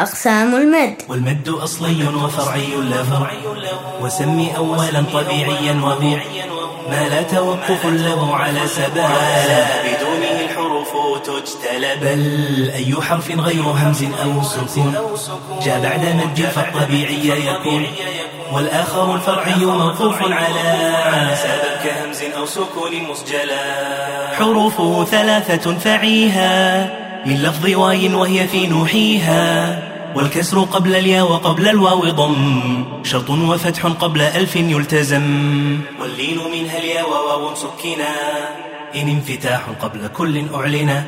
أقسام المد. والمد أصلي وفرعي له. وسمي أولا طبيعيا وهو ما لا توقف له على سبب. بدونه الحروف تجتلب. بل أي حرف غير همز أو سكون؟ جاء بعد مد فالطبيعي يكون. والآخر الفرعي موقوف على سبب كهمز أو سكون مسجلا. حروف ثلاثة فعيها. من لفظ واي وهي في نوحيها والكسر قبل الياء وقبل الواو ضم. شرط وفتح قبل ألف يلتزم. واللين منها الياء وواو سكنا. إن انفتاح قبل كل أعلنا.